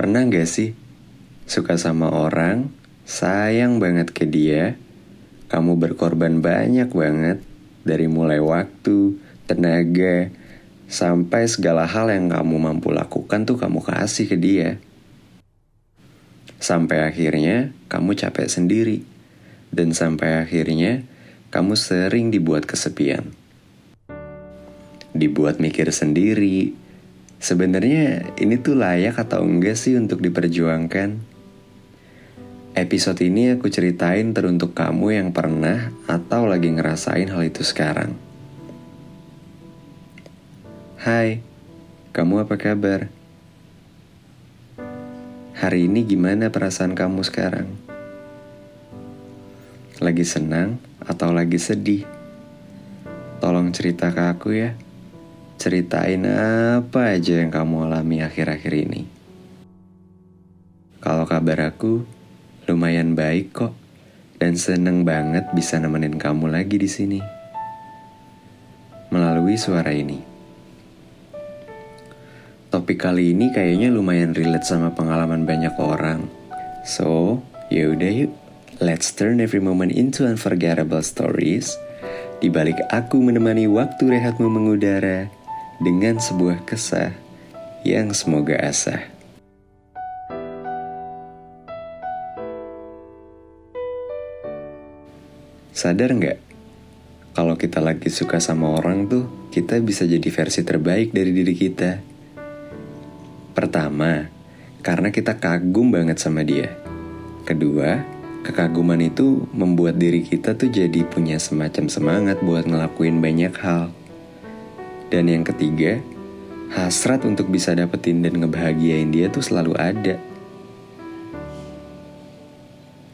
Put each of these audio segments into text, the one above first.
Pernah gak sih suka sama orang, sayang banget ke dia, kamu berkorban banyak banget dari mulai waktu, tenaga, sampai segala hal yang kamu mampu lakukan tuh kamu kasih ke dia. Sampai akhirnya kamu capek sendiri, dan sampai akhirnya kamu sering dibuat kesepian. Dibuat mikir sendiri, sebenarnya ini tuh layak atau enggak sih untuk diperjuangkan? Episode ini aku ceritain teruntuk kamu yang pernah atau lagi ngerasain hal itu sekarang. Hai, kamu apa kabar? Hari ini gimana perasaan kamu sekarang? Lagi senang atau lagi sedih? Tolong cerita ke aku ya. Ceritain apa aja yang kamu alami akhir-akhir ini. Kalau kabar aku, Lumayan baik kok, dan seneng banget bisa nemenin kamu lagi di sini. Melalui suara ini. Topik kali ini kayaknya lumayan relate sama pengalaman banyak orang. So, yaudah yuk, let's turn every moment into unforgettable stories. Di balik aku menemani waktu rehatmu mengudara dengan sebuah kesah yang semoga asah. Sadar nggak? Kalau kita lagi suka sama orang tuh, kita bisa jadi versi terbaik dari diri kita. Pertama, karena kita kagum banget sama dia. Kedua, kekaguman itu membuat diri kita tuh jadi punya semacam semangat buat ngelakuin banyak hal. Dan yang ketiga, hasrat untuk bisa dapetin dan ngebahagiain dia tuh selalu ada.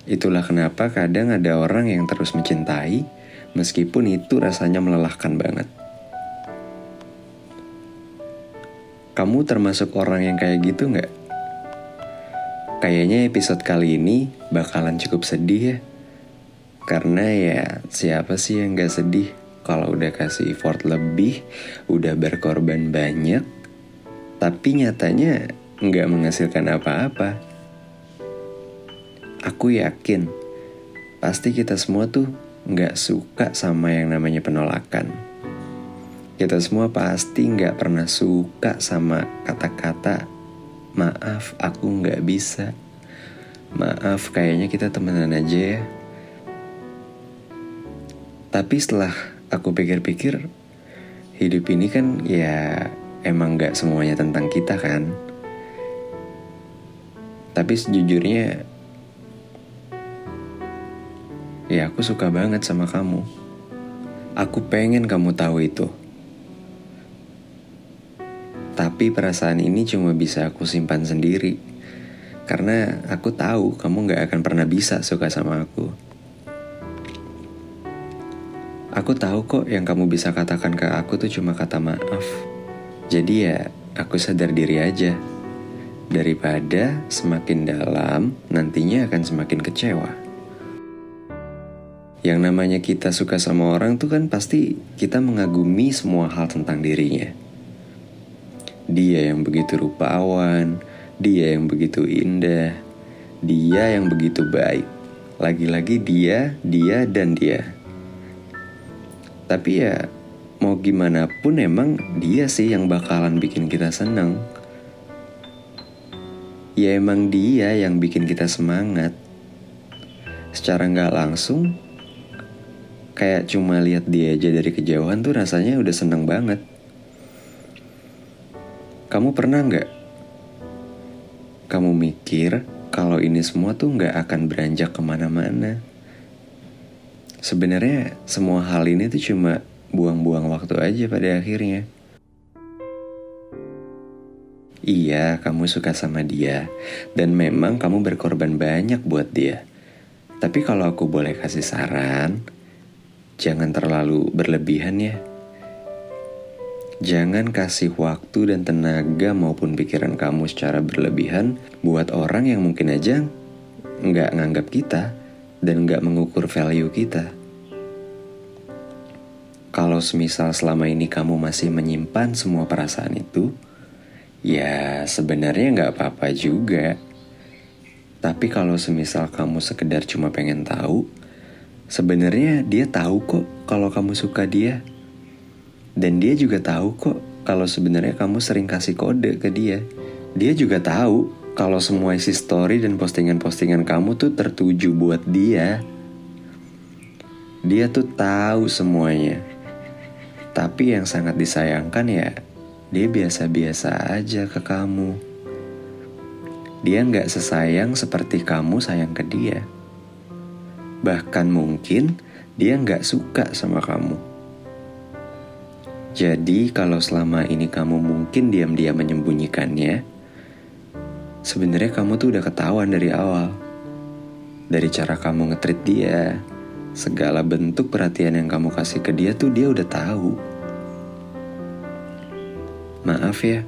Itulah kenapa kadang ada orang yang terus mencintai, meskipun itu rasanya melelahkan banget. Kamu termasuk orang yang kayak gitu nggak? Kayaknya episode kali ini bakalan cukup sedih ya. Karena ya siapa sih yang gak sedih kalau udah kasih effort lebih, udah berkorban banyak, tapi nyatanya nggak menghasilkan apa-apa. Aku yakin pasti kita semua tuh nggak suka sama yang namanya penolakan. Kita semua pasti nggak pernah suka sama kata-kata maaf aku nggak bisa. Maaf kayaknya kita temenan aja ya. Tapi setelah aku pikir-pikir, hidup ini kan ya emang nggak semuanya tentang kita kan. Tapi sejujurnya Ya aku suka banget sama kamu. Aku pengen kamu tahu itu. Tapi perasaan ini cuma bisa aku simpan sendiri. Karena aku tahu kamu gak akan pernah bisa suka sama aku. Aku tahu kok yang kamu bisa katakan ke aku tuh cuma kata maaf. Jadi ya aku sadar diri aja. Daripada semakin dalam, nantinya akan semakin kecewa. Yang namanya kita suka sama orang tuh kan pasti kita mengagumi semua hal tentang dirinya. Dia yang begitu rupawan, dia yang begitu indah, dia yang begitu baik. Lagi-lagi dia, dia, dan dia. Tapi ya, mau gimana pun emang dia sih yang bakalan bikin kita senang. Ya emang dia yang bikin kita semangat. Secara nggak langsung, kayak cuma lihat dia aja dari kejauhan tuh rasanya udah seneng banget. Kamu pernah nggak? Kamu mikir kalau ini semua tuh nggak akan beranjak ke mana-mana. Sebenarnya semua hal ini tuh cuma buang-buang waktu aja pada akhirnya. Iya, kamu suka sama dia, dan memang kamu berkorban banyak buat dia. Tapi kalau aku boleh kasih saran, jangan terlalu berlebihan ya. Jangan kasih waktu dan tenaga maupun pikiran kamu secara berlebihan buat orang yang mungkin aja nggak nganggap kita dan nggak mengukur value kita. Kalau semisal selama ini kamu masih menyimpan semua perasaan itu, Ya sebenarnya nggak apa-apa juga. Tapi kalau semisal kamu sekedar cuma pengen tahu, sebenarnya dia tahu kok kalau kamu suka dia. Dan dia juga tahu kok kalau sebenarnya kamu sering kasih kode ke dia. Dia juga tahu kalau semua isi story dan postingan-postingan kamu tuh tertuju buat dia. Dia tuh tahu semuanya. Tapi yang sangat disayangkan ya, dia biasa-biasa aja ke kamu. Dia nggak sesayang seperti kamu sayang ke dia. Bahkan mungkin dia nggak suka sama kamu. Jadi kalau selama ini kamu mungkin diam-diam menyembunyikannya, sebenarnya kamu tuh udah ketahuan dari awal. Dari cara kamu ngetrit dia, segala bentuk perhatian yang kamu kasih ke dia tuh dia udah tahu. Maaf ya,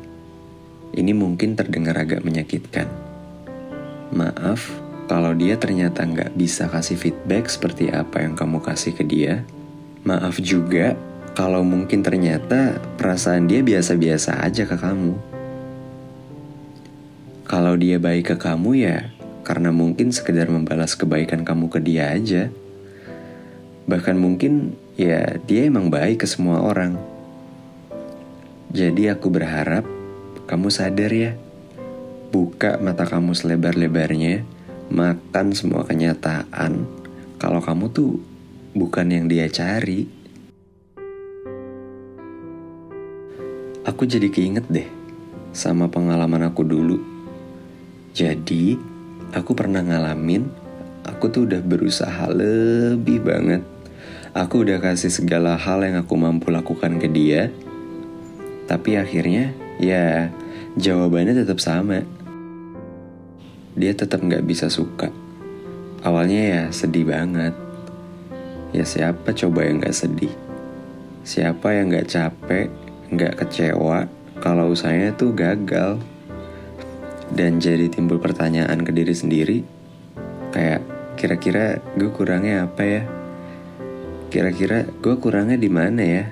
ini mungkin terdengar agak menyakitkan. Maaf kalau dia ternyata nggak bisa kasih feedback seperti apa yang kamu kasih ke dia. Maaf juga kalau mungkin ternyata perasaan dia biasa-biasa aja ke kamu. Kalau dia baik ke kamu ya karena mungkin sekedar membalas kebaikan kamu ke dia aja. Bahkan mungkin ya dia emang baik ke semua orang. Jadi aku berharap kamu sadar ya. Buka mata kamu selebar-lebarnya, makan semua kenyataan kalau kamu tuh bukan yang dia cari. Aku jadi keinget deh sama pengalaman aku dulu. Jadi, aku pernah ngalamin, aku tuh udah berusaha lebih banget Aku udah kasih segala hal yang aku mampu lakukan ke dia. Tapi akhirnya, ya jawabannya tetap sama. Dia tetap gak bisa suka. Awalnya ya sedih banget. Ya siapa coba yang gak sedih? Siapa yang gak capek, gak kecewa kalau usahanya tuh gagal? Dan jadi timbul pertanyaan ke diri sendiri, kayak kira-kira gue kurangnya apa ya? Kira-kira gue kurangnya di mana ya?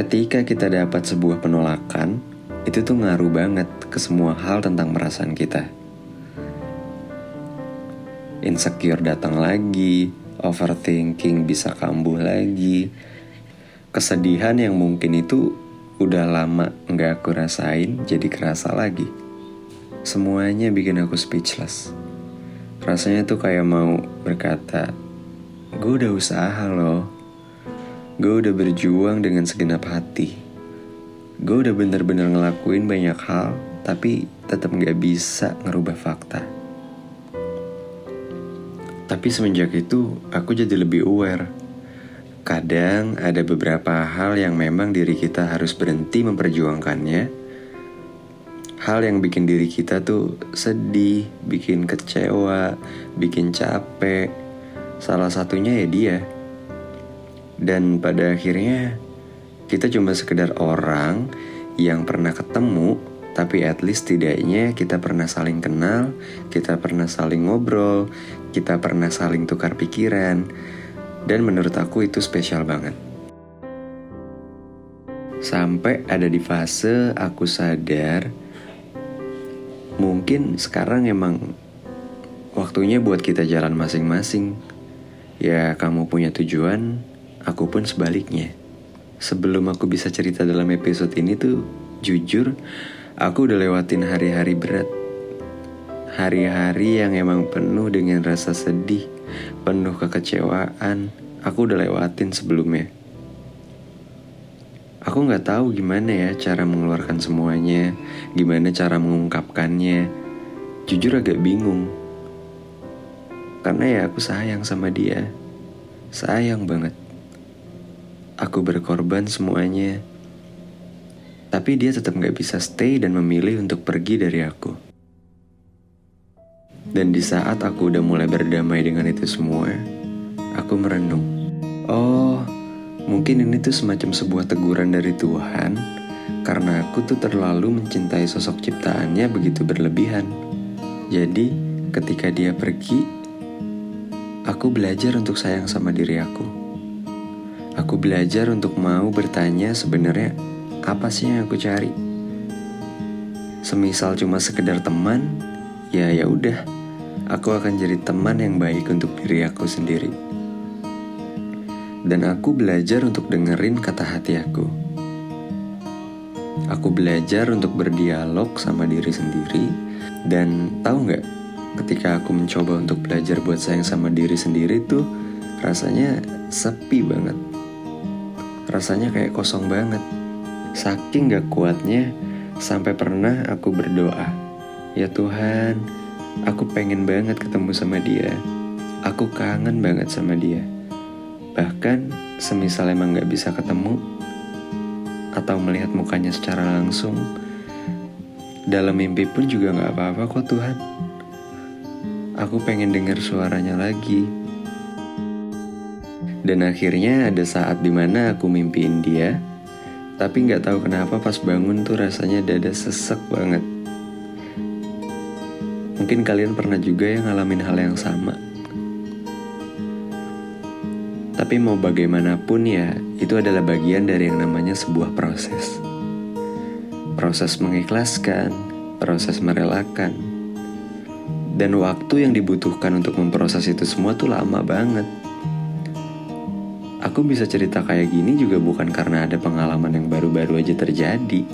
Ketika kita dapat sebuah penolakan, itu tuh ngaruh banget ke semua hal tentang perasaan kita. Insecure datang lagi, overthinking bisa kambuh lagi, kesedihan yang mungkin itu udah lama nggak aku rasain jadi kerasa lagi. Semuanya bikin aku speechless. Rasanya tuh kayak mau berkata, gue udah usaha loh. Gue udah berjuang dengan segenap hati. Gue udah bener-bener ngelakuin banyak hal, tapi tetap gak bisa ngerubah fakta. Tapi semenjak itu, aku jadi lebih aware. Kadang ada beberapa hal yang memang diri kita harus berhenti memperjuangkannya, hal yang bikin diri kita tuh sedih, bikin kecewa, bikin capek. Salah satunya ya dia. Dan pada akhirnya kita cuma sekedar orang yang pernah ketemu, tapi at least tidaknya kita pernah saling kenal, kita pernah saling ngobrol, kita pernah saling tukar pikiran. Dan menurut aku itu spesial banget. Sampai ada di fase aku sadar mungkin sekarang emang waktunya buat kita jalan masing-masing. Ya, kamu punya tujuan, aku pun sebaliknya. Sebelum aku bisa cerita dalam episode ini tuh, jujur, aku udah lewatin hari-hari berat. Hari-hari yang emang penuh dengan rasa sedih, penuh kekecewaan, aku udah lewatin sebelumnya. Aku nggak tahu gimana ya cara mengeluarkan semuanya, gimana cara mengungkapkannya. Jujur agak bingung. Karena ya aku sayang sama dia. Sayang banget. Aku berkorban semuanya. Tapi dia tetap gak bisa stay dan memilih untuk pergi dari aku. Dan di saat aku udah mulai berdamai dengan itu semua, aku merenung. Oh, Mungkin ini tuh semacam sebuah teguran dari Tuhan karena aku tuh terlalu mencintai sosok ciptaannya begitu berlebihan. Jadi, ketika dia pergi, aku belajar untuk sayang sama diri aku. Aku belajar untuk mau bertanya sebenarnya apa sih yang aku cari? Semisal cuma sekedar teman, ya ya udah, aku akan jadi teman yang baik untuk diri aku sendiri. Dan aku belajar untuk dengerin kata hati aku. Aku belajar untuk berdialog sama diri sendiri dan tahu nggak, ketika aku mencoba untuk belajar buat sayang sama diri sendiri tuh rasanya sepi banget. Rasanya kayak kosong banget. Saking gak kuatnya, sampai pernah aku berdoa, Ya Tuhan, aku pengen banget ketemu sama dia. Aku kangen banget sama dia. Bahkan, semisal emang gak bisa ketemu, atau melihat mukanya secara langsung, dalam mimpi pun juga gak apa-apa kok Tuhan. Aku pengen dengar suaranya lagi. Dan akhirnya ada saat di mana aku mimpiin dia, tapi gak tahu kenapa pas bangun tuh rasanya dada sesek banget. Mungkin kalian pernah juga yang ngalamin hal yang sama. Tapi mau bagaimanapun ya, itu adalah bagian dari yang namanya sebuah proses. Proses mengikhlaskan, proses merelakan. Dan waktu yang dibutuhkan untuk memproses itu semua tuh lama banget. Aku bisa cerita kayak gini juga bukan karena ada pengalaman yang baru-baru aja terjadi.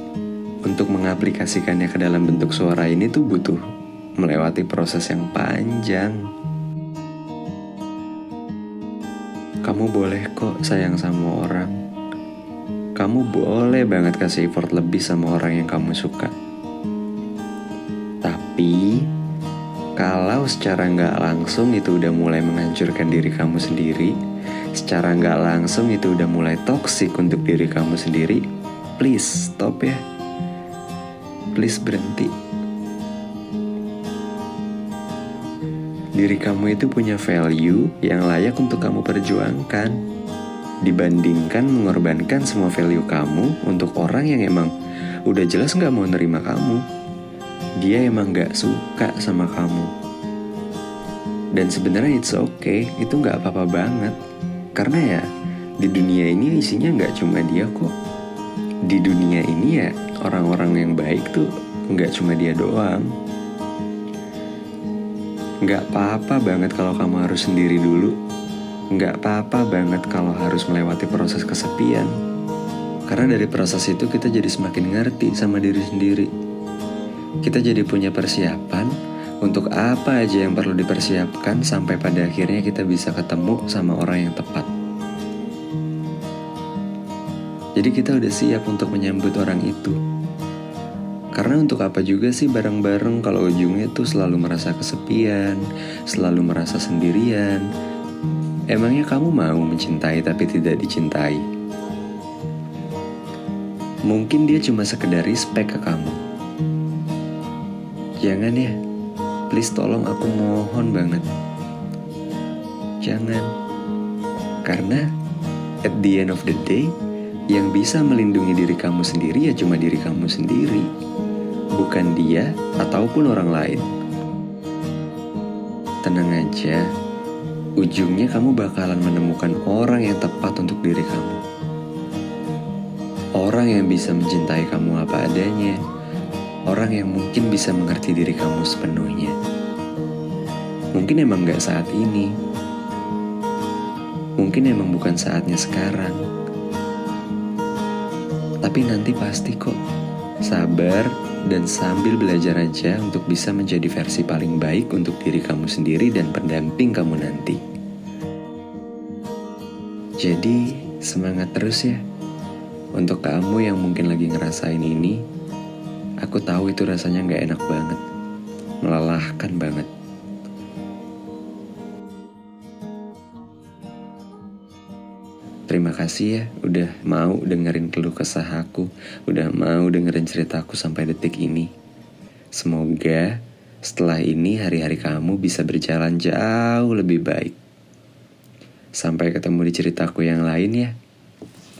Untuk mengaplikasikannya ke dalam bentuk suara ini tuh butuh melewati proses yang panjang. Kamu boleh kok sayang sama orang. Kamu boleh banget kasih effort lebih sama orang yang kamu suka. Tapi, kalau secara nggak langsung itu udah mulai menghancurkan diri kamu sendiri, secara nggak langsung itu udah mulai toksik untuk diri kamu sendiri, please stop ya. Please berhenti. Diri kamu itu punya value yang layak untuk kamu perjuangkan. Dibandingkan mengorbankan semua value kamu untuk orang yang emang udah jelas nggak mau nerima kamu. Dia emang nggak suka sama kamu. Dan sebenarnya it's okay, itu nggak apa-apa banget. Karena ya di dunia ini isinya nggak cuma dia kok. Di dunia ini ya orang-orang yang baik tuh nggak cuma dia doang. Gak apa-apa banget kalau kamu harus sendiri dulu. Gak apa-apa banget kalau harus melewati proses kesepian. Karena dari proses itu kita jadi semakin ngerti sama diri sendiri. Kita jadi punya persiapan untuk apa aja yang perlu dipersiapkan sampai pada akhirnya kita bisa ketemu sama orang yang tepat. Jadi kita udah siap untuk menyambut orang itu. Karena untuk apa juga sih bareng-bareng kalau ujungnya tuh selalu merasa kesepian, selalu merasa sendirian. Emangnya kamu mau mencintai tapi tidak dicintai? Mungkin dia cuma sekedar respect ke kamu. Jangan ya, please tolong aku mohon banget. Jangan. Karena at the end of the day, yang bisa melindungi diri kamu sendiri ya cuma diri kamu sendiri bukan dia ataupun orang lain. Tenang aja, ujungnya kamu bakalan menemukan orang yang tepat untuk diri kamu. Orang yang bisa mencintai kamu apa adanya, orang yang mungkin bisa mengerti diri kamu sepenuhnya. Mungkin emang gak saat ini, mungkin emang bukan saatnya sekarang, tapi nanti pasti kok. Sabar dan sambil belajar aja untuk bisa menjadi versi paling baik untuk diri kamu sendiri dan pendamping kamu nanti. Jadi, semangat terus ya. Untuk kamu yang mungkin lagi ngerasain ini, aku tahu itu rasanya nggak enak banget. Melelahkan banget. Terima kasih ya udah mau dengerin keluh kesah aku, udah mau dengerin ceritaku sampai detik ini. Semoga setelah ini hari-hari kamu bisa berjalan jauh lebih baik. Sampai ketemu di ceritaku yang lain ya.